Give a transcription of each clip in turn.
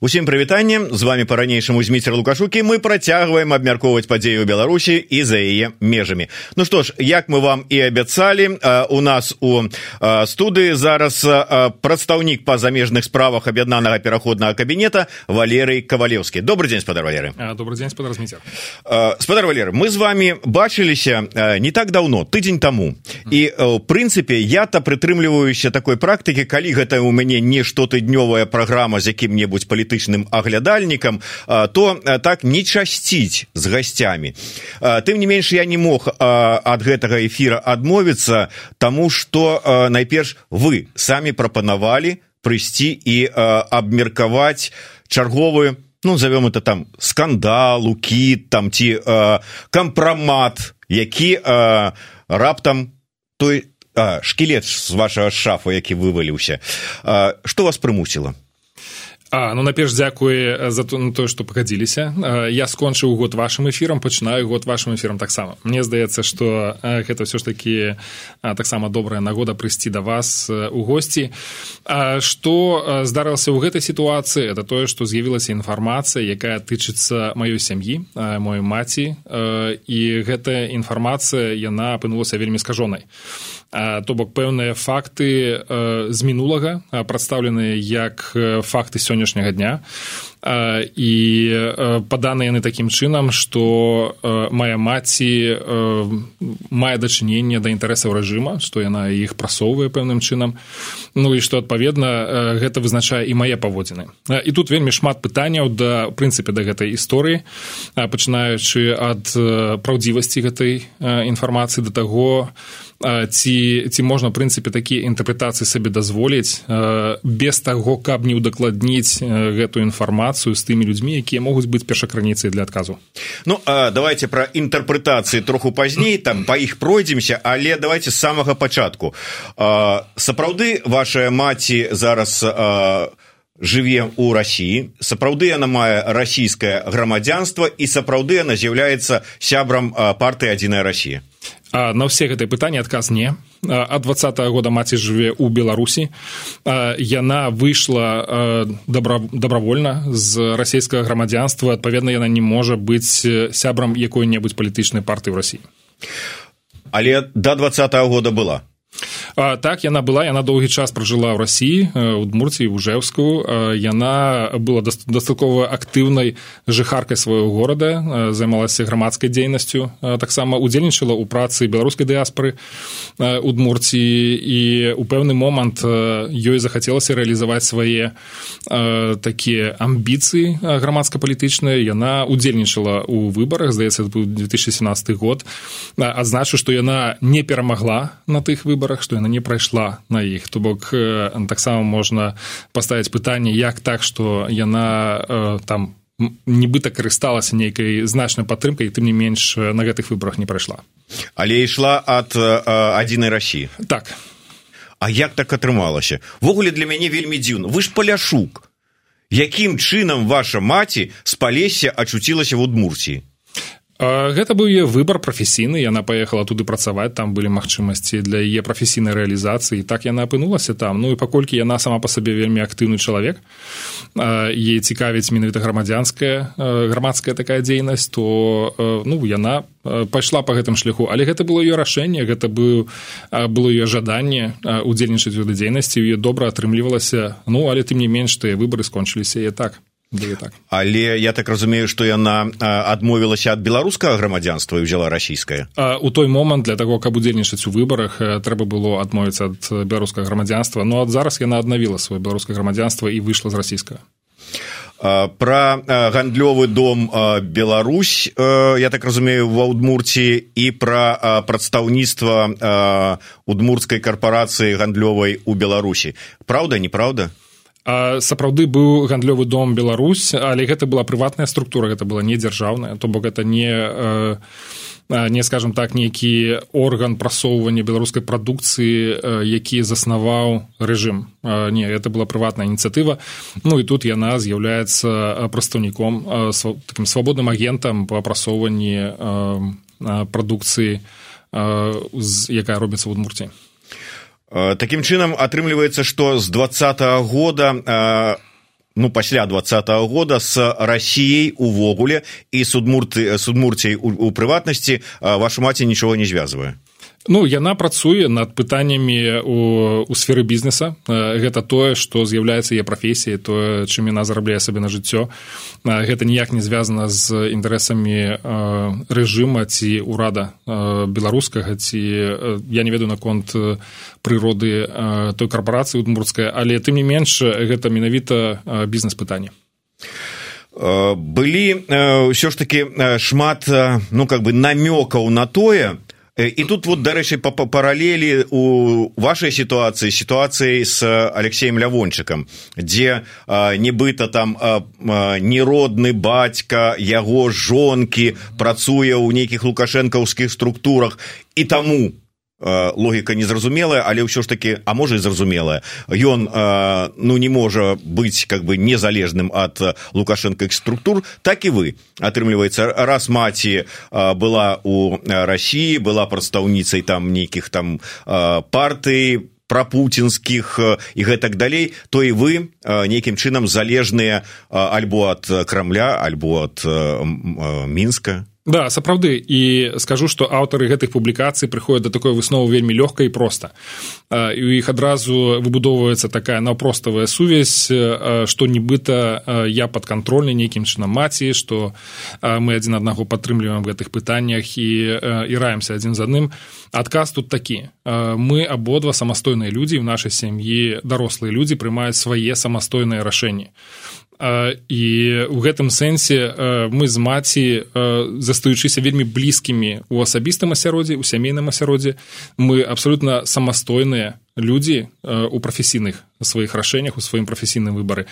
Усім прывітанне. З вами по-ранейшаму зміцер лукашукі. Мы працягваем абмяркоўваць падзею беларусі і за яе межамі. Ну што ж як мы вам і абяцалі у нас у студыі зараз прадстаўнік па замежных справах аб'яднанага пераходнага кабінета валерый кавалеўскі. Добрый день спадар валеры. Добрый день спадар спадар валеры мы з вами бачыліся не так давно тыдзень таму. І у прынцыпе я-то прытрымліваюся такой практыкі калі гэта у мяне не штотыднёвая праграма з якім-небудзь палітычным палітычным аглядальнікам то так не часціць з гасцямі. Тым не менш я не мог ад гэтага эфира адмовіцца тому что найперш вы самі прапанавалі прыйсці і абмеркаваць чарговы ну зовем это там скандал укі там ці кампрамат які раптам той шкілет з вашага шафа які вываліўся. Что вас прымусіла А, ну наперш дзякуе за то на тое што пагадзіліся. Я скончыў год вашым эфірам пачынаю год вашым эфірам таксама. Мне здаецца што гэта ўсё ж такі таксама добрая нагода прыйсці да вас у госці. Што здарылася ў гэтай сітуацыі это тое што з'явілася інфармацыя якая тычыцца маёй сям'і мой маці і гэтая інфармацыя яна апынулася вельмі скажонай. То бок пэўныя факты з мінулага прадстаўленыя як факты сённяшняга дня. І паданы яны такім чынам што мая маці мае дачыненне да інтарэсаў рэжыма што яна іх прасоўвае пэўным чынам. Ну і што адпаведна гэта вызначае і мае паводзіны. І тут вельмі шмат пытанняў да прынцыпе да гэтай гісторыі пачынаючы ад праўдзівасці гэтай інфармацыі да таго ці ці можна прынцыпе такія інтэрпрэтацыі сабе дазволіць без таго каб не ўдакладніць гэтую інфармацыю з тымі людзьмі якія могуць быць першакраніцай для адказу? Ну давайте пра інтэрпрэтацыі троху пазней там па іх пройдземся але давайте з самага пачатку. Сапраўды ваша маці зараз жыве ў рассіі сапраўды яна мае расійскае грамадзянства і сапраўды яна з'яўляецца сябрам партыі адзіная Росія на ўсе гэтыя пытанні адказ не. Ад два года маці жыве ў беларусі. Яна выйшла добра добравольна з расійскага грамадзянства. Адпаведна яна не можа быць сябрам якой-небудзь палітычнай партыі ў рассіі але да два -го года была А, так яна была яна доўгі час пражыла ў рассіі у дмурцыі вужэўску яна была дастаткова актыўнай жыхаркай свайго горада займалася грамадскай дзейнасцю таксама удзельнічала ў працы беларускай дыяспоры у дмурцыі і у пэўны момант ёй захацелася рэалізаваць свае такія амбіцыі грамадска-палітычныя. Яна удзельнічала ў выбарах здаецца быў 2017 год. Адзначу што яна не перамагла на тых выбарах што яна яна не прайшла на іх. То бок таксама можна паставіць пытанне як так што яна там нібыта карысталася нейкай значнай падтрымкай тым не менш на гэтых выбарах не прайшла. Але ішла ад адзінай рассіі. Так. А як так атрымалася? Ввогуле для мяне вельмі дзіўна. Вы ж паляшук. Якім чынам ваша маці з палесе ачуцілася в удмурсіі гэта быў яе выбар прафесійны яна паехала туды працаваць там былі магчымасці для яе прафесійнай рэалізацыі. Так яна апынулася там. Ну і паколькі яна сама па сабе вельмі актыўны чалавек е цікавіць менавіта грамадзянская грамадская такая дзейнасць то ну яна пайшла по гэтым шляху. Але гэта было ее рашэнне гэта быў было ее жаданне удзельнічаць у дзейнасці. Ее добра атрымлівалася. Ну але тым не менш тыя выборы скончыліся і так так. але я так разумею што яна адмовілася ад беларускага грамадзянства і ўзяла расійскае? У той момант для таго каб удзельнічаць у выбарах трэба было адмовіцца ад беларускага грамадзянства. Но ад зараз яна аднавіла сваё беларускае грамадзянства і выйшла з расійскага. Пра гандлёвы дом Беларусь я так разумею ва удмурці і пра прадстаўніцтва удмурцкай карпорацыі гандлёвай у беларусі. Праўда неправда сапраўды быў гандлёвы дом Беларусь але гэта была прыватная структура гэта была не дзяржаўная то бок это не не скажем так нейкі орган прасоўвання беларускай прадукцыі які заснаваў рэжым. Не это была прыватная ініцыятыва. Ну і тут яна з'яўляецца прадстаўніком таким свабодным агентам по апрасоўванні прадукцыі якая робіцца ў удмурці Такім чынам атрымліваецца, што з два -го года ну пасля двадцатого года с Россией увогуле і судмурты судмурцей у, у прыватнасці ваша маці нічого не звязвае Ну яна працуе над пытаннямі у, у сферы бізнеса. Гэта тое што з'яўляецца яе прафесіяй тое чым яна зарабляе сабе на жыццё. Гэта ніяк не звязана з інтарэсамі рэжыма ці ўрада беларускага ці я не ведаю наконт прыроды той карпорацыі удмурцкая але тым не менш гэта менавіта бізнес-пытанне. Былі ўсё ж таки шмат ну как бы намёкаў на тое і тут вот дарэчы па паралелі у вашай сітуацыі сітуацыі с алексеем лявончыкам дзе нібыта там неродны бацька яго жонкі працуе ў нейкіх лукашэнкаўскіх структурах і таму логіка незразумелая але ўсё ж таки а можа і зразумелая. Ён ну не можа быць как бы незалежным ад лукашэнках структур. Так і вы атрымліваецца раз маці была у россии была прадстаўніцай там нейкіх там партый про пуцінскіх і гэтак далей то і вы нейкім чынам залежныя альбо ад крамля альбо ад мінска Да сапраўды. І скажу што аўтары гэтых публікацый прыходят да такой высновы вельмі лёгка і проста. І у іх адразу выбудоўваецца такая наўпроставая сувязь што нібыта я падкантрольны нейкім чынам маці што мы адзін аднаго падтрымліваем гэтых пытаннях і і раемся адзін з адным. Адказ тут такі. Мы абодва самастойныя людзі в нашай сям'і дарослыя людзі прымаюць свае самастойныя рашэнні і ў гэтым сэнсе мы з маці застаючыся вельмі блізкімі у асабістым асяроддзі у сямейным асяроддзе мы абсалютна самастойныя людзі у прафесійных сваіх рашэннях у сваім прафесійным выбары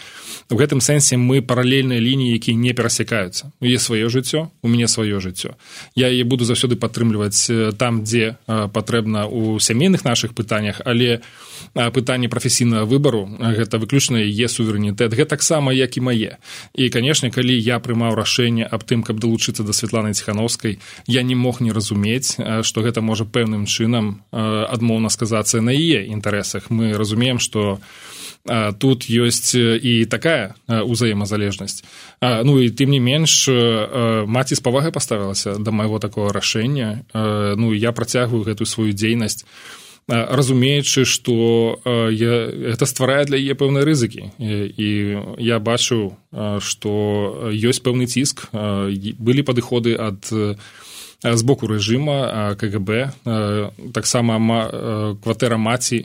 у гэтым сэнсе мы паралельныя лініі якія не перасякаюцца е сваё жыццё у мяне сваё жыццё я яе буду заўсёды падтрымліваць там дзе патрэбна у сямейных наших пытаннях але пытанне прафесійнага выбару гэта выключна е суверэнітэт гэтаксама як і мае і канешне калі я прымаў рашэнне аб тым каб далучыцца да святланы ціхановскай я не мог не разумець што гэта можа пэўным чынам адмоўна сказацца на яе інтарэсах мы разумеем что тут ёсць і такая ўзаемазалежнасць ну і тым не менш маці з павагай паставілася да майго такого рашэння. Ну я працягваю гэтую сваю дзейнасць разумеючы што я гэта стварае для яе пэўныя рызыкі. І я бачу што ёсць пэўны ціск былі падыходы ад з боку рэжыма кгб таксама кватэра маці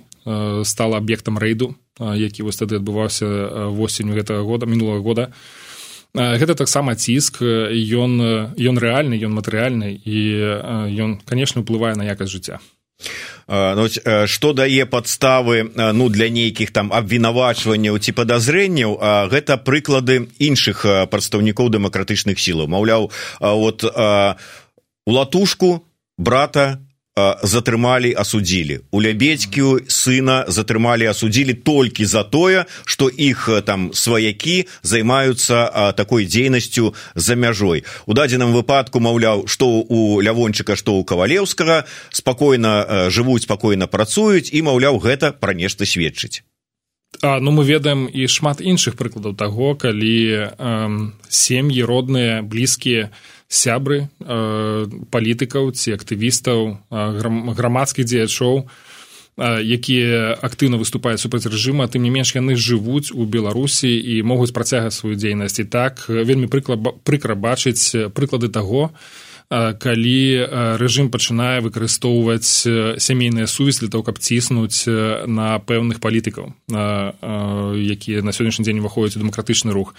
стала аб'ектам рэйду які вось тады адбываўся восенню гэтага года мінулого года. Гэта таксама ціск ён ён рэальны ён матэрыяльны і ён канешне ўплывае на якасць жыцця. Ну, што дае падставы ну для нейкіх там абвінавачванняў ці падазрэнняў гэта прыклады іншых прадстаўнікоў дэмакратычных сілаў. Маўляў вот у латушку брата затрымалі асудзілі у лябедзькі сына затрымалі асудзілі толькі за тое што іх там сваякі займаюцца такой дзейнасцю за мяжой. У дадзеным выпадку маўляў што у лявончыка што ў кавалеўскага спакойна жывуць спакойна працуюць і маўляў гэта пра нешта сведчыць. А, ну мы ведаем і шмат іншых прыкладаў таго калі эм, сем'і родныя блізкія сябры э, палітыкаў ці актывістаў э, грамадскіх дзеячоў э, якія актыўна выступаюць супраць рэжыма тым не менш яны жывуць у беларусі і могуць працягаць сваю дзейнасць. І так вельмі прыкла прыкра бачыць прыклады таго калі рэжым пачынае выкарыстоўваць сямейныя сувязь для того каб ціснуць на пэўных палітыкаў якія на сённяшні дзень уваходзяць у дэмакратычны рух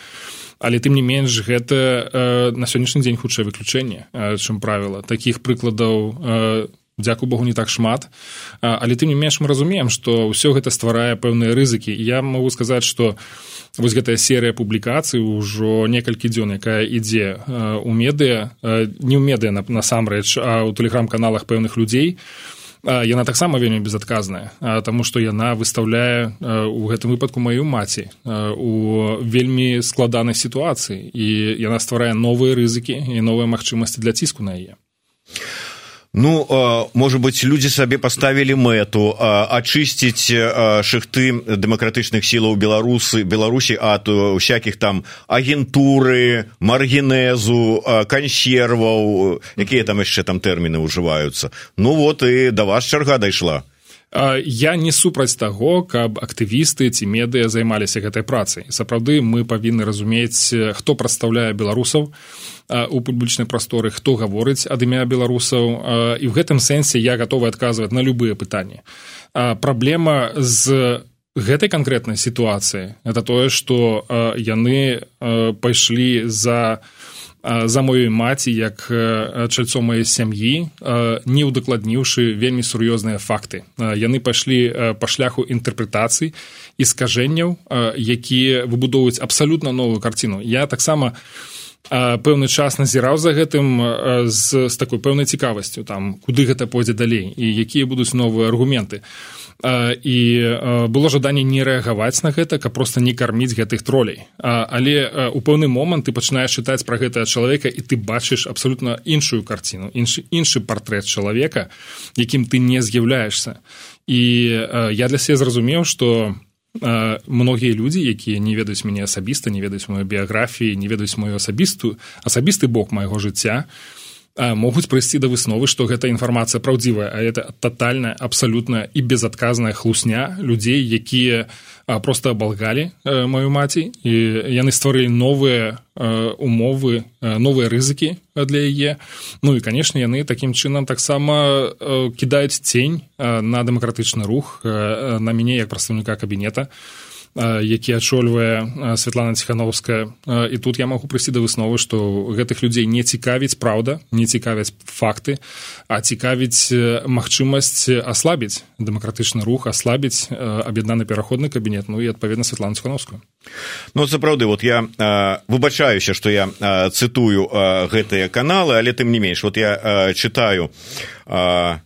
але тым не менш гэта э, на сённяшні дзень хутчае выключэнне э, чым правіла. Такіх прыкладаў э, дзяку богу не так шмат. Але тым не менш мы разумеем што ўсё гэта стварае пэўныя рызыкі. Я могу сказаць што вось гэтая серыя публікацый ужо некалькі дзён якая ідзе у медыа не ў медыа насамрэч а ў тэлеграм-каналах пэўных людзей яна таксама вельмі безадказная таму што яна выстаўляе у гэтым выпадку маю маці у вельмі складанай сітуацыі. І яна стварае новыя рызыкі і новыя магчымасці для ціску на яе Ну может быть люди сабе поставілі мэту ачысціць шыхты дэмакратычных сілаў беларусы беларусі ад всякихх там агентуры маргенезу каньсерваў якія там яшчэ там тэрміны ўжываюцца ну вот і да вас чарга дайшла я не супраць таго каб актывісты ці медыя займаліся гэтай працай. Сапраўды мы павінны разумець хто прадстаўляе беларусаў у публічнай прасторы хто гаворыць ад імя беларусаў і ў гэтым сэнсе я гатовы адказваць на любыя пытанні. Праблема з гэтай канкрэтнай сітуацыі это тое што яны пайшлі за за маёй маці як чальцо маёй сям'і не ўдакладніўшы вельмі сур'ёзныя факты. Яны пайшлі па шляху інтэрпрэтацый і скажэнняў якія выбудоўваюць абсалютна новую карціну. Я таксама пэўны час назіраў за гэтым з, з такой пэўнай цікавасцю там куды гэта пойдзе далей і якія будуць новыя аргументы. І было жаданне не рэагаваць на гэта каб проста не карміць гэтых тролей. Але у пэўны момант ты пачынаеш чытаць пра гэтага чалавека і ты бачыш абсалютна іншую карціну іншы іншы партрэт чалавека якім ты не з'яўляешься і я для себе зразумеў что многія людзі якія не ведаюць мяне асабіста не ведаюць маю біяграфіі не ведаюць мою асабістую асабісты бок майго жыцця могуць прыйсці да высновы што гэта інфармацыя праўдзівая а это тотальная абсалютная і безадказная хлусня людзей якія просто абалгалі маю маці і яны стварылі новыя умовы новыя рызыкі для яе. Ну і канешне яны такім чынам таксама кідаюць цень на дэмакратычны рух на мяне як прадстаўніка кабінета які адчольвае Святлана ціхановская. І тут я магу прыйсці да высновы што гэтых людзей не цікавіць праўда не цікавяць факты а цікавіць магчымасць аслабіць дэмакратычны рух аслабіць аб'яднаны пераходны кабінет ну і адпаведна Святлана ціхановскую. Ну сапраўды вот я выбачаюся што я цытую гэтыя каналы але тым не менш вот я читаю а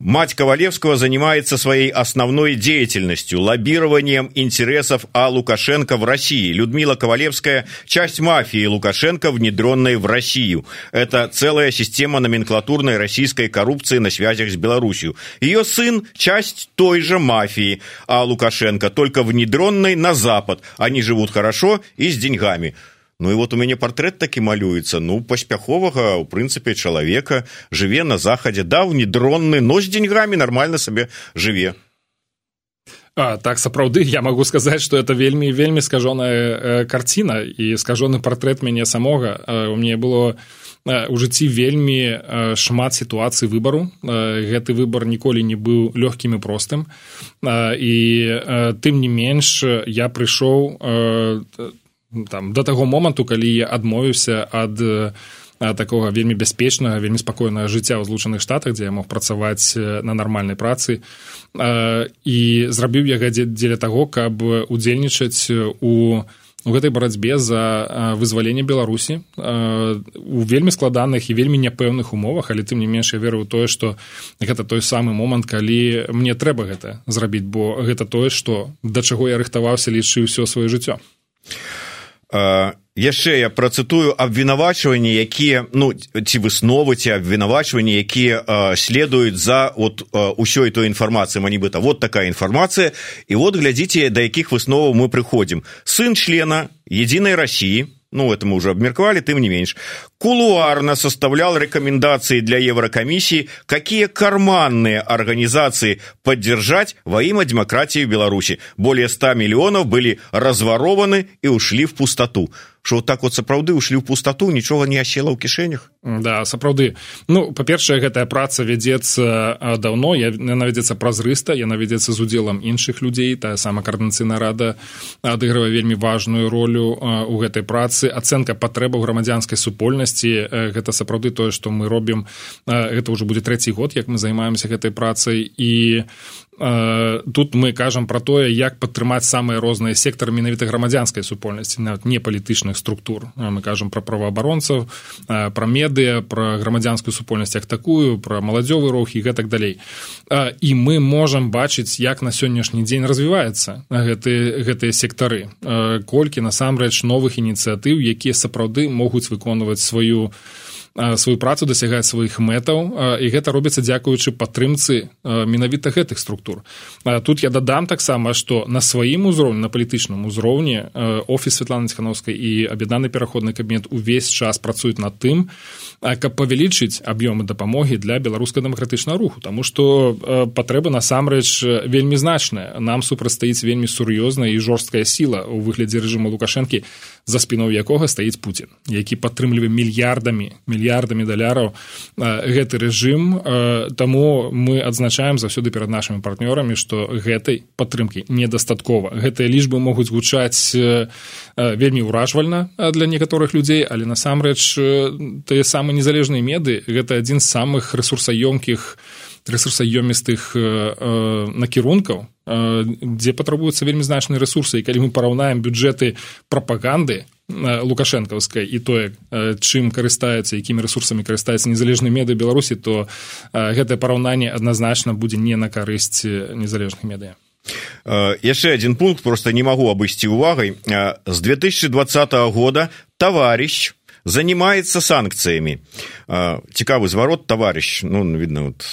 Мать Ковалевского занимается своей основной деятельностью – лоббированием интересов А. Лукашенко в России. Людмила Ковалевская – часть мафии Лукашенко, внедренной в Россию. Это целая система номенклатурной российской коррупции на связях с Беларусью. Ее сын – часть той же мафии А. Лукашенко, только внедренной на Запад. Они живут хорошо и с деньгами. Ну і вот у мяне портрет такі малюецца. Ну паспяховага у прынцыпе чалавека жыве на захадзе даўні дронны но з деньгамі нормально сабе жыве. А, так сапраўды я могу сказаць что это вельмі вельмі скажоная э, карціна і скажоны портрет мяне самога. Э, у мне было у жыцці вельмі э, шмат сітуацый выбару. Э, гэты выбор ніколі не быў лёгкім і простым. Э, і э, тым не менш я прыйшоў э, там да таго моманту калі я адмовіўся ад такога вельмі бяспечнага вельмі спакойнага жыцця ў злучаных штатах дзе я мог працаваць на нармальнай працы. І зрабіў я гадзе дзеля таго каб удзельнічаць у у гэтай барацьбе за вызваленне беларусі у вельмі складаных і вельмі няпэўных умовах але тым не менш я веру тое што гэта той самы момант калі мне трэба гэта зрабіць бо гэта тое што да чаго я рыхтаваўся лічыў ўсё сваё жыццё яшчэ я працытую абвінавачванні якія ну ці высновы ці абвінавачванні якія следуюць за от ўсёй той інфармацыі нібыта вот такая інфармацыя і вот глядзіце да якіх высноваў мы прыходзім. Сын члена единой россии ну это мы уже обмерковали тым не менш кулуарно составлял рекомендации для еврокомиссии. Какие карманные организации поддержать во имя демократии в беларуси? Более 100 миллионов были разворованы и ушли в пустоту что вот так вот сапраўды ушли ў пустоту нічога не асела ў кішэнях? Да сапраўды. Ну па-першае гэтая праца вядзецца даўно. Яна вядзецца празрыста яна вядзецца з удзелам іншых людзей. Тая сама каардынацыйна рада адыгрывае вельмі важную ролю у гэтай працы. Ацэнка патрэбаў грамадзянскай супольнасці гэта сапраўды тое што мы робім. Гэта ўжо будзе трэці год як мы займаемся гэтай працай. І тут мы кажам пра тое як падтрымаць самыя розныя сектары менавіта грамадзянскай супольнасці нават не палітычных структур. Мы кажам пра праваабаронцаў пра медыя пра грамадзянскую супольнасць як такую пра маладзёвы рух і гэтак далей. І мы можам бачыць як на сённяшні дзень развіваецца гэты гэтыя сектары. Колькі насамрэч новых ініцыятыў якія сапраўды могуць выконваць сваю сваю працу дасягаць сваіх мэтаў і гэта робіцца дзякуючы падтрымцы менавіта гэтых структур. Тут я дадам таксама што на сваім узроўні на палітычным узроўні офіс Святланы ціхановскай і аб'яднаны пераходны кабінет увесь час працуюць над тым каб павялічыць аб'ёмы дапамогі для беларуска-дэмакратычнага руху Таму што патрэба насамрэч вельмі значная. Нам супрацьстаіць вельмі сур'ёзная і жорсткая сіла ў выглядзе рэжыму лукашэнкі за спіnou якога стаіць Пуін які падтрымлівае мільярдамі мільярдамі даляраў гэты рэжым. Таму мы адзначаем заўсёды перад нашымі партнёрамі што гэтай падтрымкі недастаткова. Гэтыя лічбы могуць гучаць вельмі ўражвальна для некаторых людзей але насамрэч тыя самыя незалежныя меды гэта адзін з самых рэсурсаёмкіх рэсурсаёмістых накірункаў дзе патрабуюцца вельмі значныя рэсурсы і калі мы параўнаем бюджэты прапаганды лукашэнкаўскай і тое чым карыстаюцца якімі рэсурсамі карыстаюцца незалежныя меды беларусі то гэтае параўнанне адназначна будзе не на карысць незалежных медыя яшчэ один пункт просто не магу абысці увагай з 2020 года товарищ занимается санкцыямі цікавы зварот товарищ ну видно вот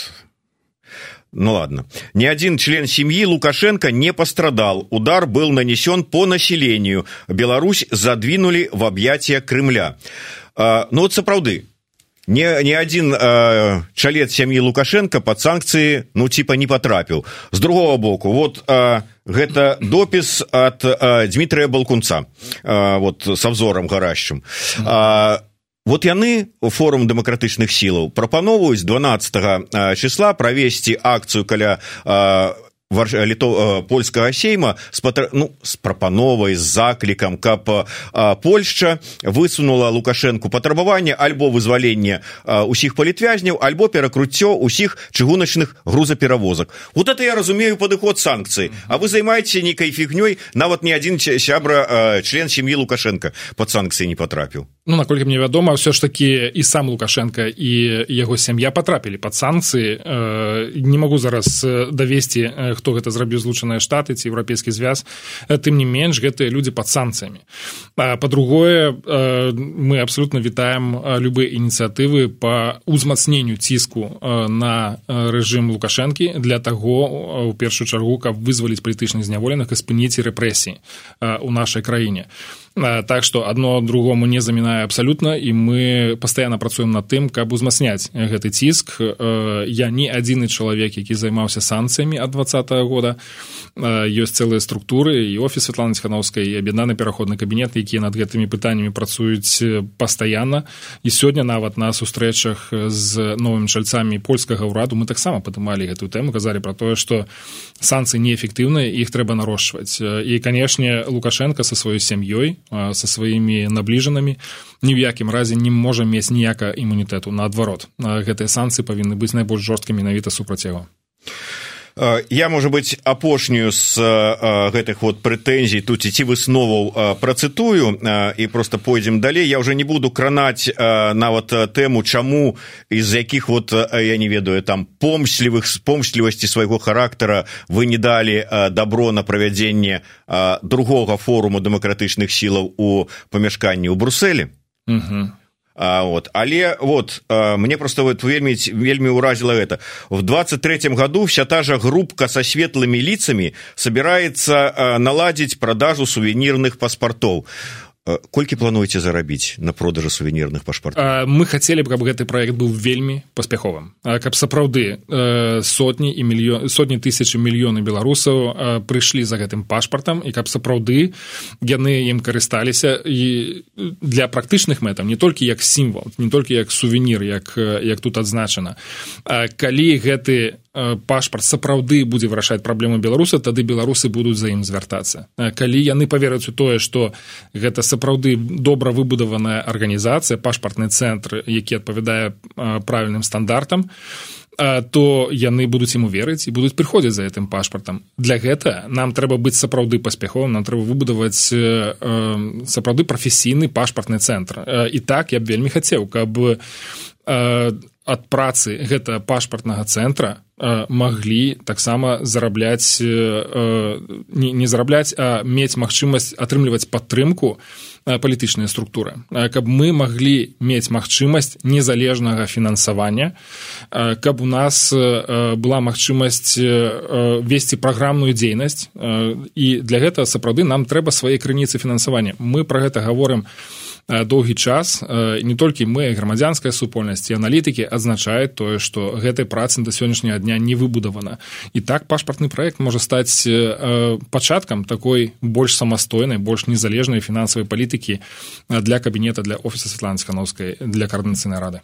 Ну ладно. Ни один член семьи Лукашенко не пострадал. Удар был нанесен по населению. Беларусь задвинули в объятия Кремля. А, ну вот сапраўды. Ни, ни один э, чалец семьи Лукашенко под санкции, ну, типа, не потрапил. С другого боку, вот э, это допис от э, Дмитрия Балкунца, э, вот с обзором горящим. Э, вот яны форум дэмакратычных сілаў прапановваюць 12 числа правесці акцыю каля літо польскага сейма с патр... ну, с прапановай з заклікам каб польшча высунула лукашэнку патрабаванне альбо вызвалення усіх палітвязняў альбо перакруццё усіх чыгуначных грузаперавозак. Вот это я разумею падыход санкцыі а вы займаеце нейкай фігнёй нават не адзін сябра член сем'і лукашенко под санкцыі не потрапіў. Ну наколькі мне вядома ўсё ж такі і сам лукашенко і яго сям'я потрапілі под санкцыі э, не могу зараз давесці хто гэта зрабіў злучаныя штаты ці еўрапейскі звяз. Тым не менш гэтыя людзі под санкцыямі. По-другое э, мы абсолютно вітаем любыя ініцыятывы по узмацненню ціску на рэжым лукашэнкі для таго у першую чаргу каб вызваліць палітычных зняволеных і спыніць рэпрэсіі у нашай краіне. а так что одно другому не замінае абсалютна і мы пастаянна працуем над тым каб узмацняць гэты ціск я не адзіны чалавек які займаўся санкцыямі ад двадцатого года. Ёсць цэлыя структуры і офіс Святланы ціхановскай і аб'яднаны пераходны кабінет якія над гэтымі пытаннямі працуюць пастаянна і сёння нават на сустрэчах з новымі чальцамі польскага ўраду мы таксама падымалі гэтую тэму казалі про тое што санкцыі неэфектыўныя іх трэба нарошчваць і канешне лукашенко са сваёй сям'ёй со сваімі набліжанымі ні ў якім разе не можа мець ніяка імунітэту. Наадварот гэтыя санкцыі павінны быць найбольш жорсткімі менавіта супраць яго я можа быть апошнюю з гэтых вот прэтэнзій тут ці высноваў працытую і просто пойдзем далей я уже не буду кранаць нават тэму чаму из якіх вот я не ведаю там помслівых помслівасці свайго характара вы не далі добро на правядзенне другога форуму дэмакратычных сілаў у памяшканні ў брусселі угу. А, вот. Але вот а, мне просто вот вельмі вельмі уразила это в двадцать третьем году вся та же группка со светлыми лицами собирается а, наладить продажу сувенирных паспортов колькі плануеце зарабіць на продажы сувенірных пашпартаў мы хацелі б каб гэты проект быў вельмі паспяховым каб сапраўды сотні і мільён сотні тысяч мільёны беларусаў прыйшлі за гэтым пашпартам і каб сапраўды яны ім карысталіся і для практычных мэтаў не толькі як сімвал не толькі як сувенір як як тут адзначана калі гэты пашпарт сапраўды будзе вырашаць праблему беларуса тады беларусы будуць за ім звяртацца. Калі яны павераць у тое што гэта сапраўды добра выбудаваная арганізацыя пашпартны цэнтр які адпавядае правільным стандартам то яны будуць ему верыць і будуць прыходзіць за гэтым пашпартам. Для гэта нам трэба быць сапраўды паспяховым нам трэба выбудаваць сапраўды прафесійны пашпартны цэнтр. І так я б вельмі хацеў каб ад працы гэта пашпартнага цэнтра маглі таксама зарабляць не, не зарабляць а мець магчымасць атрымліваць падтрымку палітычныя структуры. Каб мы маглі мець магчымасць незалежнага фінансавання каб у нас была магчымасць весці праграмную дзейнасць і для гэта сапраўды нам трэба свае крыніцы фінансавання. Мы про гэта гаворым у доўгі час не толькі мы грамадзянская супольнасць і аналітыкі адзначаюць тое што гэтай працы да сённяшняга дня не выбудавана. І так пашпартны праект можа стаць пачаткам такой больш самастойнай больш незалежнай фінансавай палітыкі для кабінета для офіса светланы скановскай для каардынацыйнай рады.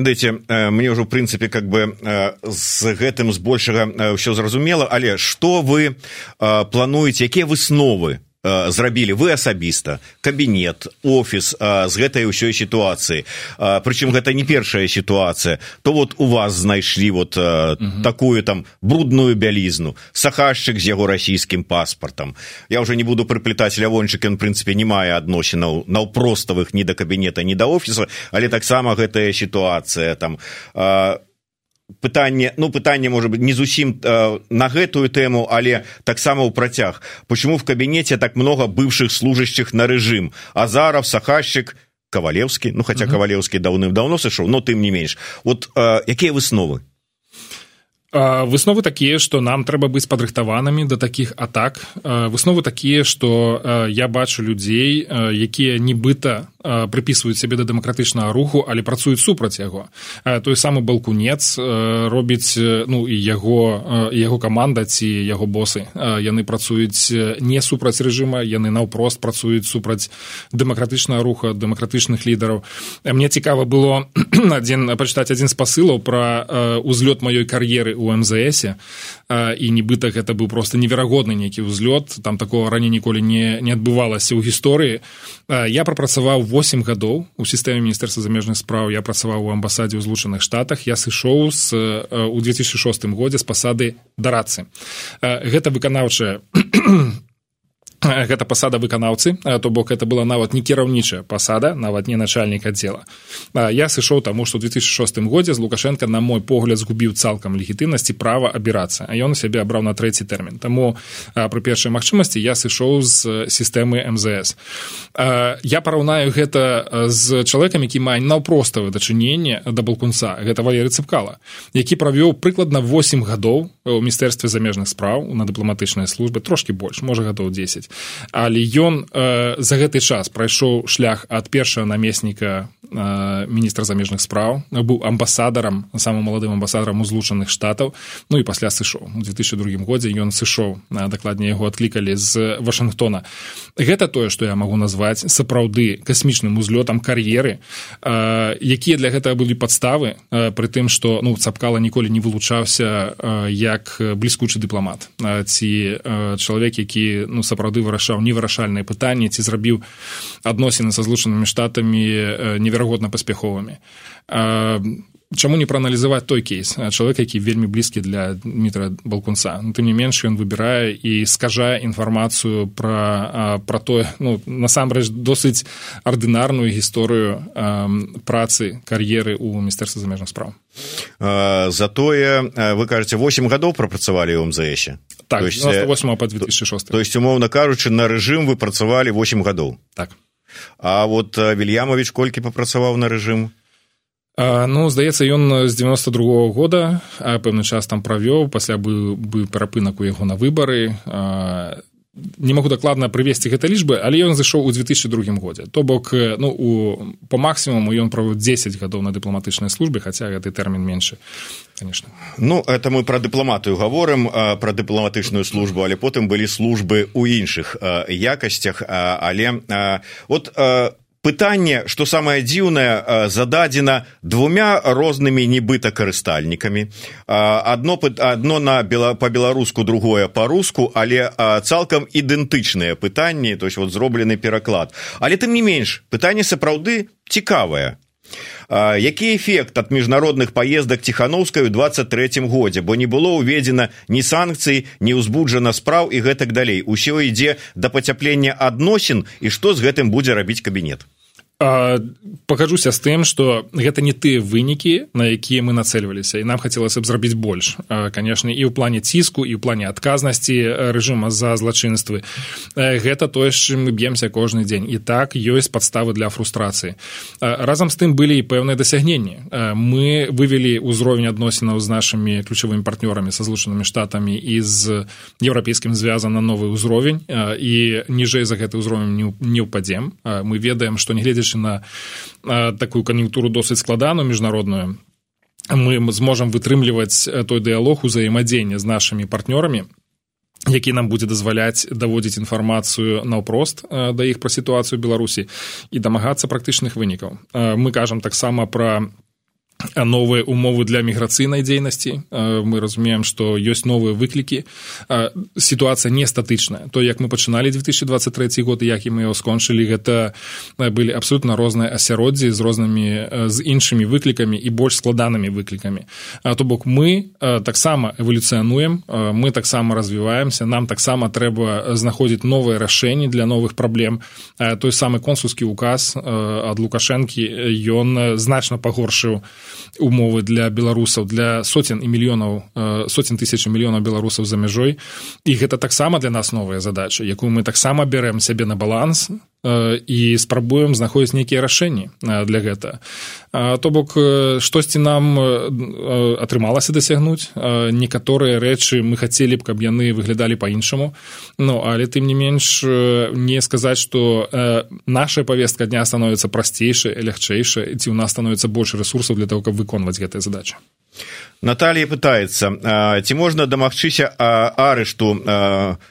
Дайте мне ўжо ў прынцыпе как бы з гэтым збольшага ўсё зразумела але што вы плануеце якія высновы Э, зрабілі. Вы асабіста кабінет офіс а, з гэтай ўсёй сітуацыі. Прычым гэта не першая сітуацыя. То вот у вас знайшлі вот а, угу. такую там брудную бялізну сахашчык з яго расійскім паспартам. Я уже не буду прыплетаць лявончык ён прынцыпе не мае адносінаў наўпроставых ні да кабінета ні да офіса але таксама гэтая сітуацыя там. А, пытанне ну пытанне может быть не зусім э, на гэтую тэму але таксама ў працяг. Почему в кабінеце так много бывших служащих на режим азаров сахащик кавалеўскі ну хотя кавалеўскі даўным-даўно сышоў но тым не менш. Вот э, якія высновы высновы такія што нам трэба быць падрыхтаванымі да такіх атак. Высновы такія што я бачу людзей якія нібыта прыпісваюць сябе да дэмакратычнага руху але працуюць супраць яго. Той самы балкунец робіць ну і яго яго каманда ці яго босы яны працуюць не супраць рэжыма яны наўпрост працуюць супраць дэмакратычнага руха дэмакратычных лідараў. Мне цікава было адзін пачытаць адзін з пасылаў пра узлёт маёй кар'еры у мзсе і нібыта гэта быў просто неверагодны нейкі ўзлёт там такого раней ніколі не не адбывалася ў гісторыі я прапрацаваў 8 гадоў у сістэме міністэрства замежных спраў я працаваў у амбасадзе ў злучаных штатах. Я сышоў з у 2006 годзе з пасады дарацы гэта выканаўчая гэта пасада выканаўцы то бок это была нават не кіраўнічая пасада нават не начальнік аддзела я сышоў таму што ў 2006 годзе з лукашенко на мой погляд згубіў цалкам легітымнасці права абірацца а ён сябе абраў на трэці тэрмін таму пры першай магчымасці я сышоў з сістэмы мзс. Я параўнаю гэта з чалавекам які мае наўпроставае дачыненне да балкунца. Гэта валеры цыпкала які правёў прыкладна 8 гадоў у міністэрстве замежных спраў на дыпламатычнай службы трошки больш можа гадоў 10 але ён э, за гэты час прайшоў шлях ад першага намесніка э, міністра замежных спраў быў амбасадарам самым маладым амбасадарам у злучаных штатаў. Ну і пасля сышоў. У 2002 годзе ён сышоў дакладней яго адклікалі з вашингтона гэта тое што я магу назваць сапраўды касмічным узлётам кар'еры э, якія для гэтага былі падставы э, пры тым што ну цапкала ніколі не вылучаўся э, як бліскучы дыпламат. Ці э, чалавек які ну сапраўды вырашаў невырашальныя пытанні ці зрабіў адносіны са злучанымі штатамі неверагодна паспяховымі чаму не прааналізаваць той кейс? Чалавек які вельмі блізкі для дмітра балкунца. Ну, тым не менш ён выбірае і скажае інфармацыю пра пра тое ну насамрэч досыць ардынарную гісторыю працы кар'еры ў міністэрства замежных справ затое вы кажаце 8 гадоў прапрацавалі ў мзсе? Так, то есть, 8 по 2006 то есть умоўна кажучы на рэжым вы працавалі 8 гадоў? Так. А вот вільямович колькі папрацаваў на рэжым ну здаецца ён з девяносто другого года пэўны час там правёў пасля бы бы перапынак у яго на выбары. Не магу дакладна прывесці гэта лічбы але ён зайшоў у 2002 годзе. То бок ну у по максімуму ён правыў 10 гадоў на дыпламатычнай службе хаця гэты тэрмін меншы конечно ну это мы про дыпламатыю гаворым про дыпламатычную службу але потым былі службы у іншых якасцях але вот у пытанне что самое дзіўнае зададзена двумя рознымі нібыта карыстальнікамі. Одно одно на бела по-беларуску другое по-руску але цалкам ідэнтычныя пытанні то есть вот зроблены пераклад. Але тым не менш пытанне сапраўды цікавае. Які эфект ад міжнародных паездак ціханаўскай у двадцать третьем годзе? Бо не было ўведзена ні санкцый не ўзбуджана спраў і гэтак далей. Усё ідзе да пацяплення адносін і што з гэтым будзе рабіць кабінет пакажуся з тым што гэта не тыя вынікі на якія мы нацэльваліся і нам хацелася б зрабіць больш канешне і ў плане ціску і ў плане адказнасці рэжыма за злачынствы гэта тое з чым мы б'емся кожны дзень і так ёсць падставы для фрустрацыі разам з тым былі і пэўныя дасягненні мы вывели ўзровень адносінаў з нашымі ключавымі партнёрамі са злучанымі штатамі і з еўрапейскім звязан на новы ўзровень і ніжэй за гэты ўзровень не ўпадзем мы ведаем што нягледзячы нягледзячы на такую кан'юнктуру досыць складаную міжнародную мы зможам вытрымліваць той дыялог узаемадзення з нашымі партнёрамі які нам будзе дазваляць даводзіць інфармацыю наўпрост да іх пра сітуацыю беларусі і дамагацца практычных вынікаў. Мы кажам таксама пра новыя умовы для міграцыйнай дзейнасці мы разумеем што ёсць новыя выклікі сітуацыя не статычная то як мы пачыналі 2023 год як і мы его скончылі гэта былі абсолютно розныя асяроддзі з рознымі з іншымі выклікамі і больш складанымі выклікамі то бок мы таксама эвалюцыянуем мы таксама развіваемся нам таксама трэба знаходзіць новыя рашэнні для новых праблем той самы консульскі указ ад лукашэнкі ён значна пагоршыў умовы для беларусаў для соцен і мільёнаў соцен тысяч мільёнаў беларусаў за мяжой. І гэта таксама для нас новая задача якую мы таксама бярэм сябе на баланс і спрабуем знаходзіць нейкія рашэнні для гэта. То бок штосьці нам атрымалася дасягнуць. Некаторыя рэчы мы хацелі б каб яны выглядалі по-іншаму Ну але тым не менш не сказаць что наша повестка дня становіцца прасцейшая лягчэйшая ці у нас становіцца больш ресурсаў для того каб выконваць гэтыя задачи Наталья пытается ці можна дамагчыся арышту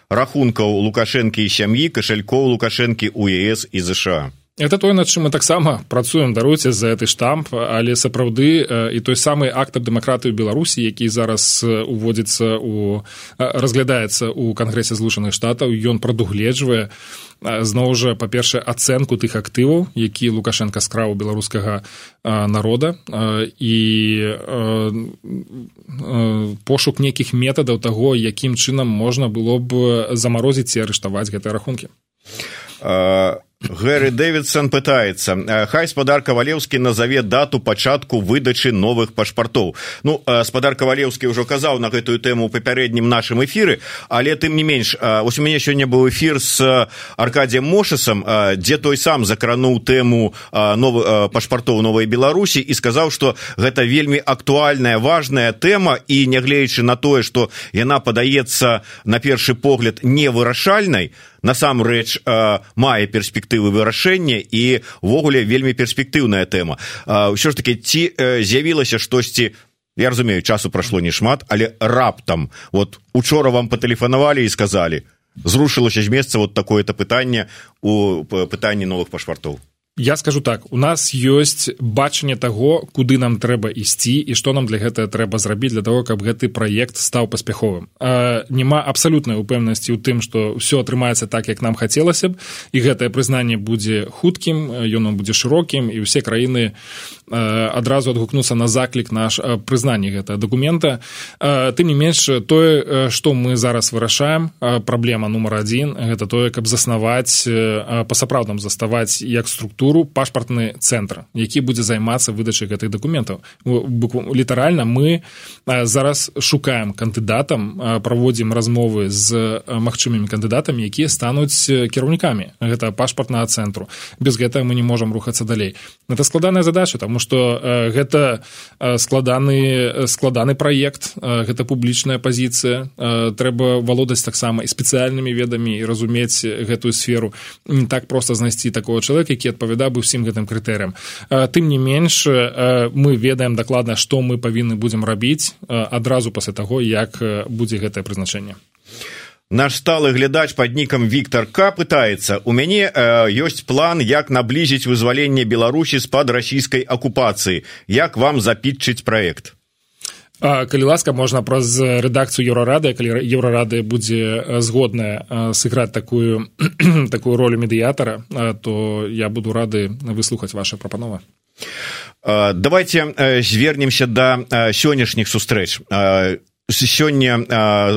рахункаў лукашэнкі і сям'і кашалькоў лукашэнкі у ЕС і ЗША это тое над чым мы таксама працуем даруйце за гэты штамп але сапраўды і той самы акт аб дэмакратыю беларусі які зараз уводзіцца у разглядаецца ў кангрэсе злучаных штатаў ён прадугледжвае зноў жа па-першае ацэнку тых актываў які лукашенко скраў беларускага народа і пошук нейкіх метадаў таго якім чынам можна было б замарозіць ці арыштаваць гэтыя рахункі Гэри Дэвидсон пытается хай спадар кавалеўскі назаве дату пачатку выдачы новых пашпартоў ну спадар кавалеўскі ўжо казаў на гэтую тэму папярэднім нашым эфіры але тым не менш ось у мяне сёння быў эфір з аркадзем мошасам дзе той сам закрануў тэму новы пашпартоў новай беларусі і сказаў што гэта вельмі актуальная важная тэма і нягледзячы на тое што яна падаецца на першы погляд невырашальнай насамрэч мае перспектывы вырашэння і увогуле вельмі перспектыўная тэма. Ўсё ж таки ці з'явілася штосьці я разумею часу прайшло не шмат але раптам вот учора вам патэлефанавалі і сказалі зрушылася з месца вот такое-то пытанне у пытанні новых пашвартоў Я скажу так у нас ёсць бачанне таго куды нам трэба ісці і што нам для гэтага трэба зрабіць для того каб гэты праект стаў паспяховым. Няма абсалютнай упэўнасці ў тым што ўсё атрымаецца так як нам хацелася б і гэтае прызнанне будзе хуткім ён будзе шырокім і ўсе краіны адразу адгукнуцца на заклік наш прызнанне гэтага дакумента. Тым не менш тое што мы зараз вырашаем праблема нумар адзін гэта тое каб заснаваць па-сапраўдным заставаць як структуру структуру пашпартны цэнтр які будзе займацца выдачай гэтых дакументаў літаральна мы зараз шукаем кандыдатам праводзім размовы з магчымымі кандыдатамі якія стануць кіраўнікамі гэта пашпартнага цэнтру. Без гэтага мы не можам рухацца далей. Это складаная задача тому что гэта складаны складаны праект гэта публічная пазіцыя. Трэба валодаць таксама і спецыяльнымі ведамі і разумець гэтую сферу. Не так просто знайсці такого чалавека які адпавядае адпавядаў бы ўсім гэтым крытэрыям. Тым не менш мы ведаем дакладна што мы павінны будзем рабіць адразу пасля таго як будзе гэтае прызначэнне. Наш сталы глядач под нікам Віктор к пытается у мяне ёсць план як наблізіць вызваленне беларусі з-пад расійскай акупацыі. Як вам запітчыць проект калі ласка можна праз рэдакцыю еўрарады калі еўрарады будзе згодная сыграць такую такую ролю медыятара то я буду рады выслухаць ваша прапанова. Давайте звернемся да сённяшніх сустрэч сёння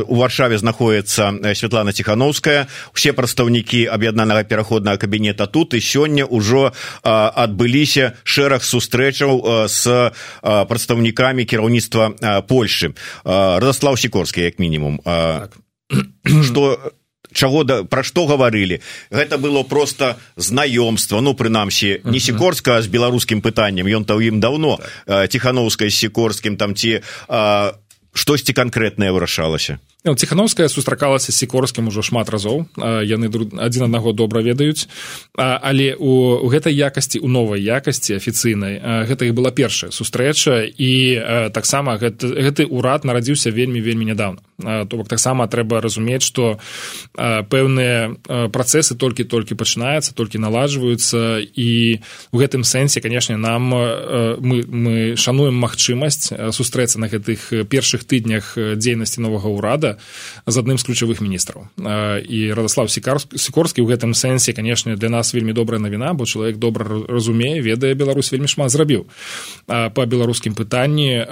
у варшаве знаходіцца Святлана ціхановская усе прадстаўнікі аб'яднанага пераходнага кабінета тут. І сёння ўжо адбыліся шэраг сустрэчаў з прадстаўнікамі кіраўніцтва Польшы Радаслаў сікорскі як мінімум так. что чаго да пра што гаварылі гэта было просто знаёмства ну прынамсі не сікорска з беларускім пытаннем ён то ў ім даўно так. ціхановскай сікорскім там ці а, штосьці канкрэтнае вырашалася ціхановская сустракалася сікорскім ужо шмат разоў. Яны адзін аднаго добра ведаюць. Але у, гэтай якасці у новай якасці афіцыйнай гэта іх была першая сустрэча. І таксама гэты, гэты ўрад нарадзіўся вельмі вельмі нядаўна. То бок таксама трэба разумець што пэўныя працэсы толькі-толькі пачынаюцца толькі наладжваюцца і у гэтым сэнсе канешне нам мы, мы шануем магчымасць сустрэцца на гэтых першых тыднях дзейнасці новага ўрада з адным з ключавых міністраў. І радаслав сікорскі ў гэтым сэнсе канешне для нас вельмі добрая навіна бо чалавек добра разумее ведае Беларусь вельмі шмат зрабіў. Па беларускім пытанні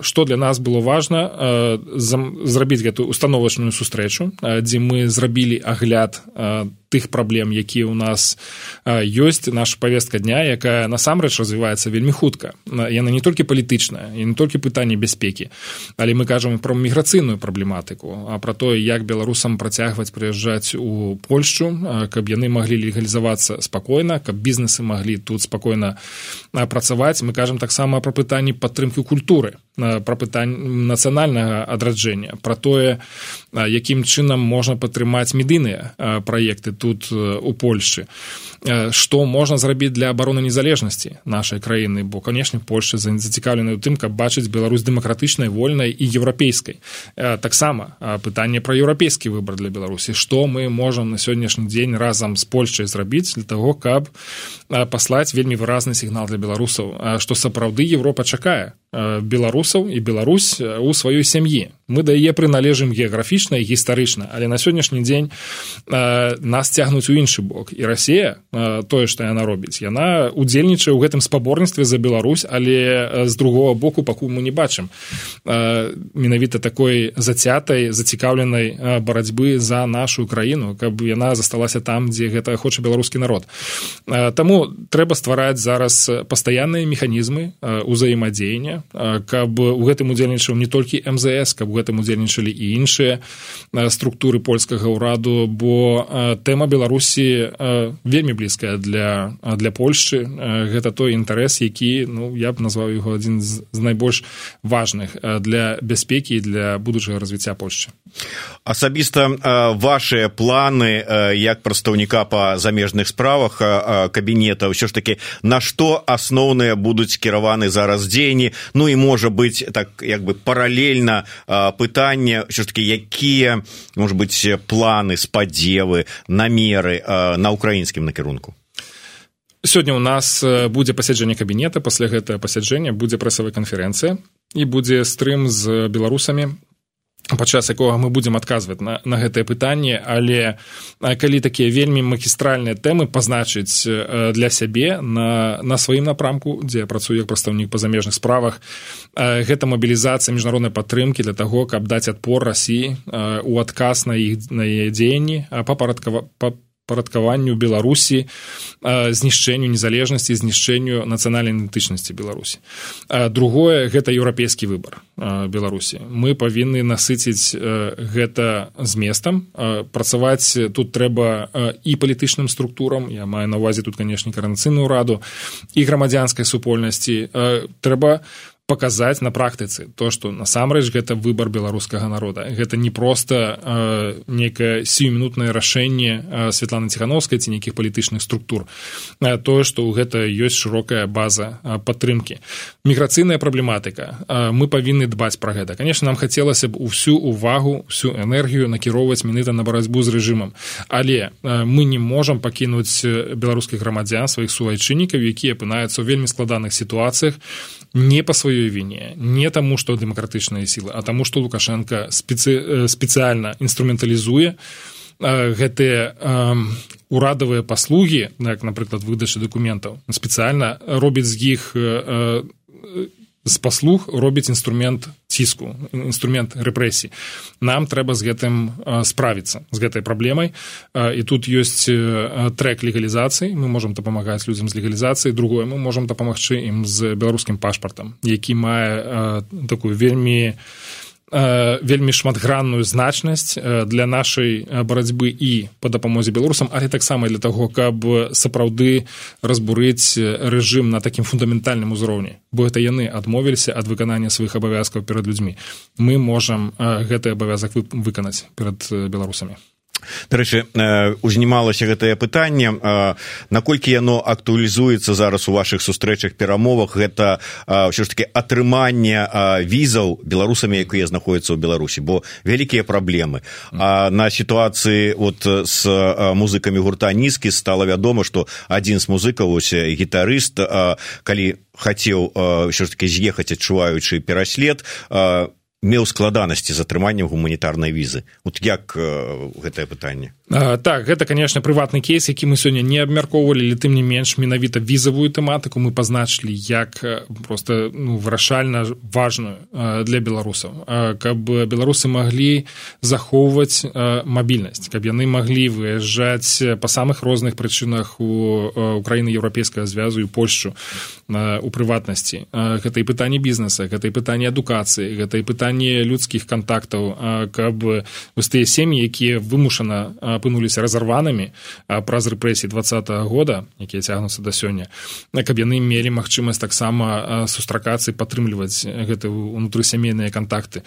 што для нас было важна зрабіць гэтую установачную сустрэчу дзе мы зрабілі агляд тых праблем якія ў нас ёсць. Наша повестка дня якая насамрэч развіваецца вельмі хутка. Яна не толькі палітычная і не толькі пытанне бяспекі але мы кажам про міграцыйную праблематыку а про тое як беларусам працягваць прыязджаць у польшчу каб яны маглі легалізавацца спакойна каб бізнесы маглі тут спакойна працаваць. Мы кажам таксама про пытанні падтрымкі культуры пра пытань нацыянальнага адраджэння пра тое якім чынам можна падтрымаць медыйныя праекты тут у польльшчы што можна зрабіць для абароны незалежнасці нашай краіны бо канешне польша зацікаўлены ў тым каб бачыць Беларусь дэмакратычнай вольнай і еўрапейскай таксама пытанне пра еўрапейскі выбар для беларусі. Што мы можам на сённяшні дзень разам з польшчай зрабіць для того каб паслаць вельмі выразны сігнал для беларусаў што сапраўды Еўропа чакае беларусаў і Беларусь у сваёй сям'і мы да яе прыналежым геаграфічна і гістарычна але на сённяшні дзень э, нас цягнуць у іншы бок. І Росія э, тое што яна робіць. Яна удзельнічае ў гэтым спаборніцтве за Беларусь але з другого боку пакуль мы не бачым э, менавіта такой зацятай зацікаўленай э, барацьбы за нашу краіну каб яна засталася там дзе гэта хоча беларускі народ. Э, таму трэба ствараць зараз пастаянныя механізмы э, э, каб у гэтым удзельнічаў не толькі МЗС каб гэтым удзельнічалі і іншыя структуры польскага ўраду бо тэма беларусі вельмі блізкая для для польшчы. Гэта той інтарэс які ну я б назваў яго адзін з найбольш важных для бяспекі для будучага развіцця польшчы асабіста ваши планы як прадстаўніка па замежных справах кабінета ўсё ж таки на што асноўныя будуць кіраваны зараз дзеянні? Ну і можа быть так як бы паралельна пытанне все ж таки якія может быть планы спадзевы намеры на украінскім накірунку? Сёння у нас будзе пасяджэнне кабінета пасля гэтага пасяджэння будзе прэсавая канферэнцыя і будзе стрым з беларусамі падчас якога мы будзем адказваць на, на гэтае пытанне. Але калі такія вельмі магістральныя тэмы пазначыць для сябе на, на сваім напрамку дзе я працую як прадстаўнік па замежных справах гэта мабілізацыя міжнароднай падтрымкі для таго каб даць адпор рассіі у адказ на іх на яе дзеянні папарадкава па парадкаванню беларусі знішчэнню незалежнасці знішчэнню нацыянальнай ідэнтычнасці беларусі. Другое гэта еўрапейскі выбар беларусі. Мы павінны насыціць гэта зместам працаваць тут трэба і палітычным структурам. Я маю на увазе тут канешне каранацыйную раду і грамадзянскай супольнасці. Трэба паказаць на практыцы то што насамрэч гэта выбар беларускага народа. Гэта не проста э, некае сіюмінутнае рашэнне э, Святланы ціхановскай ці нейкіх палітычных структур э, тое што ў гэта ёсць шырокая база э, падтрымкі. Міграцыйная праблематыка. Э, мы павінны дбаць пра гэта. Конечно нам хацелася б усю увагу всю энергію накіроўваць меныта на барацьбу з рэжымам. Але э, мы не можам пакінуць беларускіх грамадзян сваіх суайчыннікаў якія апынаюцца ў вельмі складаных сітуацыях не сваёй сваёй віне не таму што дэмакратычныя сілы а таму што лукашенко спецы, э, спецыяльна інструменталізуе э, гэтыя э, урадавыя паслугі як напрыклад выдачы дакументаў. Спецыяльна робіць з іх з паслуг робіць інструмент ціску інструмент рэпрэсій. Нам трэба з гэтым справіцца з гэтай праблемай. І тут ёсць трек легалізацыі. Мы можемм дапамагаць людзям з легалізацыі. Другое мы можемм дапамагчы ім з беларускім пашпартам які мае такую вельмі вельмі шматгранную значнасць для нашай барацьбы і па дапамозе беларусам але таксама для таго каб сапраўды разбурыць рэжым на такім фундаментальным узроўні. Бо это яны адмовіліся ад выканання сваіх абавязкаў перад людзьмі. Мы можам гэты абавязак выканаць перад беларусамі дарэчы узнімалася гэтае пытанне наколькі яно актуалізуецца зараз у ваших сустрэчах перамовах. Гэта ўсё ж таки атрыманне візаў беларусамі якія знаходзяцца ў беларусі бо вялікія праблемы. А на сітуацыі вот с музыкамі гурта нізкі стала вядома што адзін з музыкаў ось гітарыст калі хацеў ўсё ж таки з'ехаць адчуваючы пераслед меў складанасці з атрыманнем гуманітарнай візы. Вот як гэтае пытанне? Так гэта конечно прыватны кейс які мы сёння не абмяркоўвалі или тым не менш менавіта візавую тэматыку мы пазначылі як просто ну, вырашальна важную для беларусаў. Каб беларусы маглі захоўваць мабільнасць каб яны маглі выязджаць па самых розных прычынах у украіны еўрапейскага звязу і польшчу у прыватнасці. Гэта і пытанне бізнеса гэта і пытанне адукацыі гэта і пытанне пытанне людскіх кантактаў каб вось тыя сем'і якія вымушана апынуліся разарванымі праз рэпрэсіі два года якія цягнуцца да сёння каб яны мелі магчымасць таксама сустракацыі падтрымліваць гэты унутрысямейныя кантакты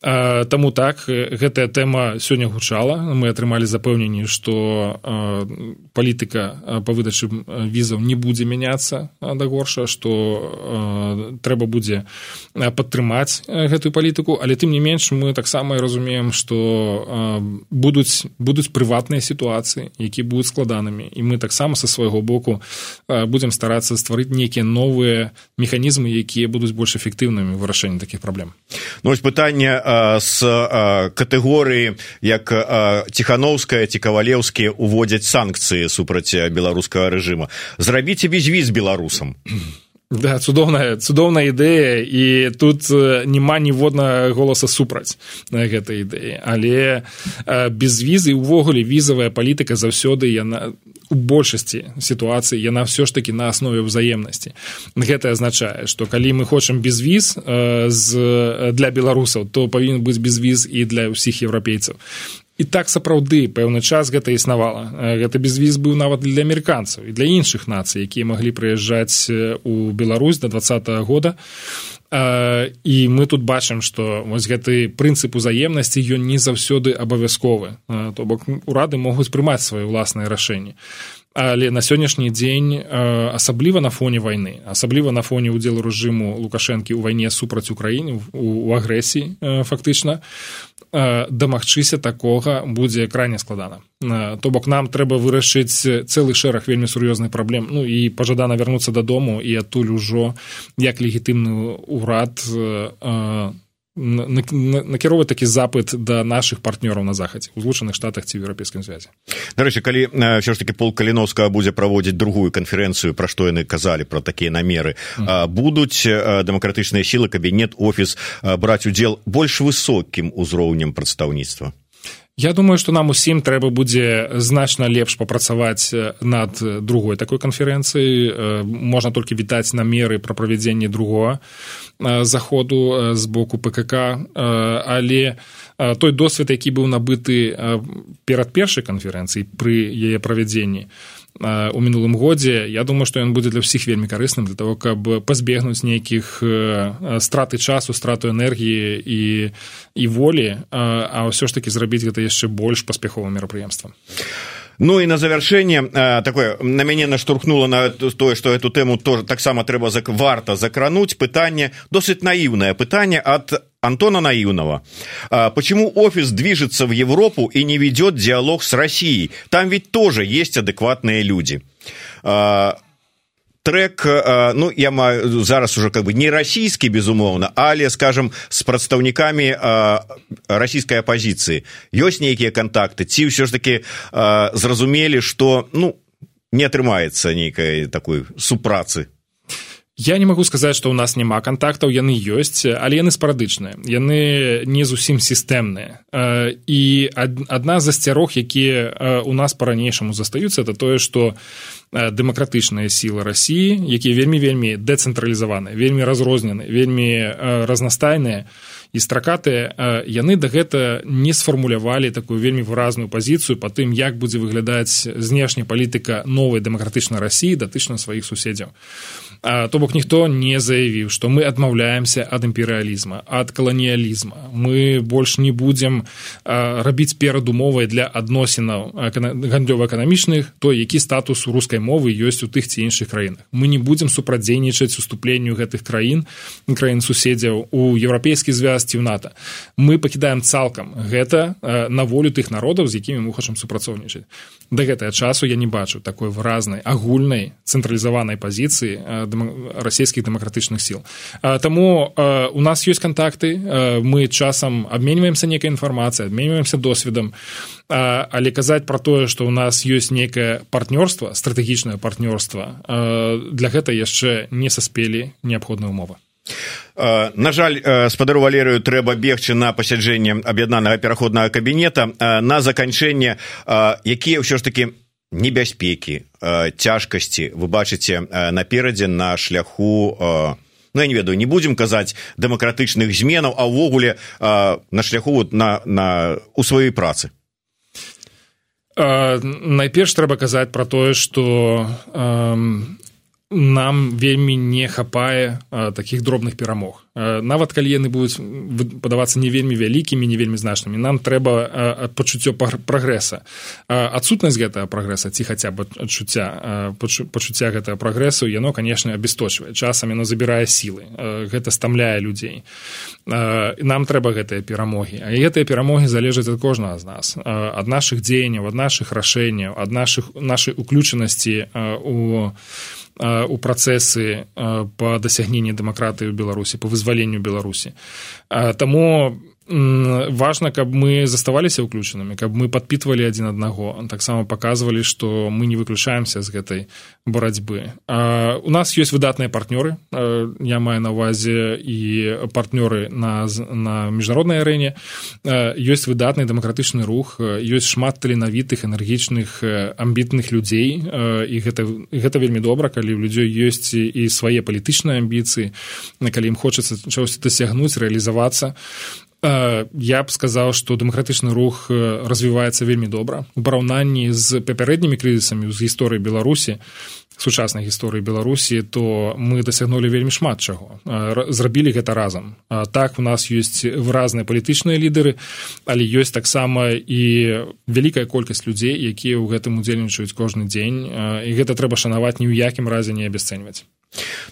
Таму так гэтая тэма сёння гучала. Мы атрымалі запэўненні што палітыка па выдачы візаў не будзе мяняцца да горша што трэба будзе падтрымаць гэтую палітыку. Але тым не менш мы таксама разумеем што будуць будуць прыватныя сітуацыі які будуць складанымі. І мы таксама са свайго боку будзем старацца стварыць нейкія новыя механізмы якія будуць больш эфектыўнымі вырашэнні такіх праблем. Ну, пытанне з катэгорыі як ціхановская ці кавалеўскія уводзяць санкцыі супраць беларускага рэжыма. Зрабіце безвіз беларусам Да, цудоўная цудоўная ідэя і тут няма ніводна голаса супраць на гэтай ідэі. Але без візы увогуле візавая палітыка заўсёды яна у большасці сітуацыі яна ўсё ж такі на аснове ўзаемнасці. Гэта азначае што калі мы хочам без віз з для беларусаў то павінен быць без віз і для ўсіх еўрапейцаў і так сапраўды пэўны час гэта існавала. Гэта безвіз быў нават для амерыканцаў і для іншых нацый якія маглі прыязджаць у Беларусь до два года. І мы тут бачым што вось гэты прынцып узаемнасці ён не заўсёды абавязковы. То бок урады могуць прымаць свае ўласныя рашэнні. Але на сённяшні дзень асабліва на фоне вайны асабліва на фоне ўдзелу рэжыму лукашэнкі ў вайне супраць украіны у агрэсіі фактычна дамагчыся такога будзе крайне складана. То бок нам трэба вырашыць цэлы шэраг вельмі сур'ёзных праблем. Ну і пажадана вярнуцца дадому і адтуль ужо як легітымны ўрад накіроваць такі запыт да наших партнёраў на захадзе у злучаных штатах ці еўрапейскім звязе дарэчы калі ўсё ж таки пол каліновска будзе праводзіць другую канферэнцыю пра што яны казалі про такія намеры mm. будуць дэмакратычныя сілы кабінет офіс браць удзел больш высокім узроўнем прадстаўніцтва Я думаю, што нам усім трэба будзе значна лепш папрацаваць над другой такой канферэнцыі. можна толькі вітаць намеры пра правядзенне другога заходу з боку ПКК, але той досвед, які быў набыты перад першай канферэнцыі пры яе правядзенні у мінулым годзе. Я думаю што ён будзе для ўсіх вельмі карысным для того каб пазбегнуць нейкіх страты часу страту энергіі і і волі а ўсё ж таки зрабіць гэта яшчэ больш паспяховым мерапрыемствам. Ну і на завяршэнне такое на мяне наштурхнула на тое што эту тэму тоже таксама трэба зак варта закрануць. Пытанне досыць наіўнае пытанне ад антона наивного. Почему офис движется в европу и не ведет диалог с россией? Там ведь тоже есть адекватные люди трек ну я маю зараз уже как бы не расійскі безумоўна але скажем с прадстаўнікамі расійскай апозіцыі ёсць нейкія контакты. Ці ўсё ж таки зразумелі что ну не атрымаецца нейкай такой супрацы Я не магу сказаць, што ў нас няма кантактаў, яны ёсць, але яны спарадычныя. Яны не зусім сістэмныя. І адна з засцярог, якія у нас па-ранейшаму застаюцца, это тое, што дэмакратычныя сілы рассіі, якія вельмі вельмі дэцэнтралізаваныя, вельмі разрознены, вельмі разнастайныя і стракатыя яны дагэтуль не сфармулявалі такую вельмі выразную пазіцыю па тым, як будзе выглядаць знешняя палітыка новай дэмакратычнай рассіі датычна сваіх суседзяў то бок ніхто не заявіў што мы адмаўляемся ад імперыялізма ад каланіялізма. Мы больш не будзем рабіць перадумовай для адносінаў гандлёва-эканамічных то які статус у рускай мовы ёсць у тых ці іншых краінах. Мы не будзем супрадзейнічаць уступленню гэтых краін краін суседзяў у еўрапейскі звязці ў нато. Мы пакідаем цалкам гэта на волю тых народаў з якімі мы хочам супрацоўнічаць. Да гэтага часу я не бачу такой выразнай агульнай цэнтралізаванай пазіцыі расійскіх дэмакратычных сіл Таму у нас ёсць кантакты мы часам абменьваемся нейкай інфармацыяй абменьваемся досведам але казаць пра тое што ў нас ёсць нейкае партнёрства стратэгічнае партнёрства для гэта яшчэ не саспелі неабходная умова. На жаль спадару валерыю трэба бегчы на пасяджэнне аб'яднанага пераходнага кабінета на заканчэнне якія ўсё ж таки небяспекі цяжкасці. Вы бачыце наперадзе на шляху ну, я не ведаю не будзем казаць дэмакратычных зменаў а ўвогуле на шляху вот на на у сваёй працы. Найперш трэба казаць пра тое што нам вельмі не хапае такіх дробных перамог. Нават калі яны будуць падавацца не вельмі вялікімі не вельмі значнымі нам трэба пачуццё прагрэса. Адсутнасць гэтага прагрэса ці хаця бы адчуцця пачуцця гэтага прагрэсу яно канешне абесточвае часам яно забірае сілы гэта стамляе людзей. Нам трэба гэтыя перамогі. А гэтыя перамогі залежаць ад кожнага з нас ад нашых дзеянняў ад нашых рашэнняў ад нашых нашай уключанасці у у працэсы па дасягненні дэмакратыі ў беларусі па вызваленню беларусі таму важна каб мы заставаліся ўключанымі каб мы падпітвалі адзін аднаго. Таксама паказвалі што мы не выключаемся з гэтай барацьбы. У нас ёсць выдатныя партнёры я маю на увазе і партнёры на на міжнароднай арэне. Ёсць выдатны дэмакратычны рух ёсць шмат таленавітых энергічных амбітных людзей. І гэта гэта вельмі добра калі у людзей ёсць і свае палітычныя амбіцыі на калі ім хочацца чагосьці дасягнуць рэалізавацца я б сказаў што дэмакратычны рух развіваецца вельмі добра у параўнанні з папярэднімі крызісамі з гісторыі беларусі сучаснай гісторыі беларусі то мы дасягнулі вельмі шмат чаго зрабілі гэта разам. Так у нас ёсць выразныя палітычныя лідары але ёсць таксама і вялікая колькасць людзей якія ў гэтым удзельнічаюць кожны дзень. І гэта трэба шанаваць ні ў якім разе не абясцэньваць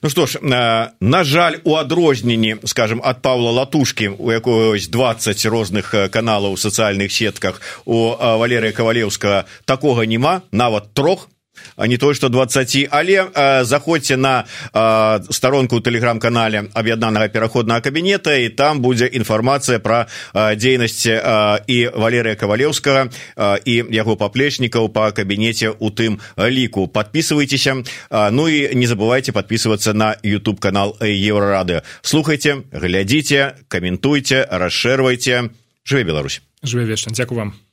Ну што ж на жаль у адрозненні скажем ад павла латушкі у якогось 20 розных каналаў у сацыяльных сетках у валерыя кавалеўскага такога няма нават трох а не той что 20 але э, заходзьце на э, старонку ў тэлеграм-канале аб'яднанага пераходнага кабінета і там будзе інфармацыя пра э, дзейнасць э, і валерыя кавалеўскага э, і яго паплечнікаў па кабінеце у тым ліку подписывайтеся э, ну і не забывайте подписываться на youtube канал еўрарады слухайте глядзіце каментуйте расшэрвайте жыве Беларусь. Жыве вечна дзякую вам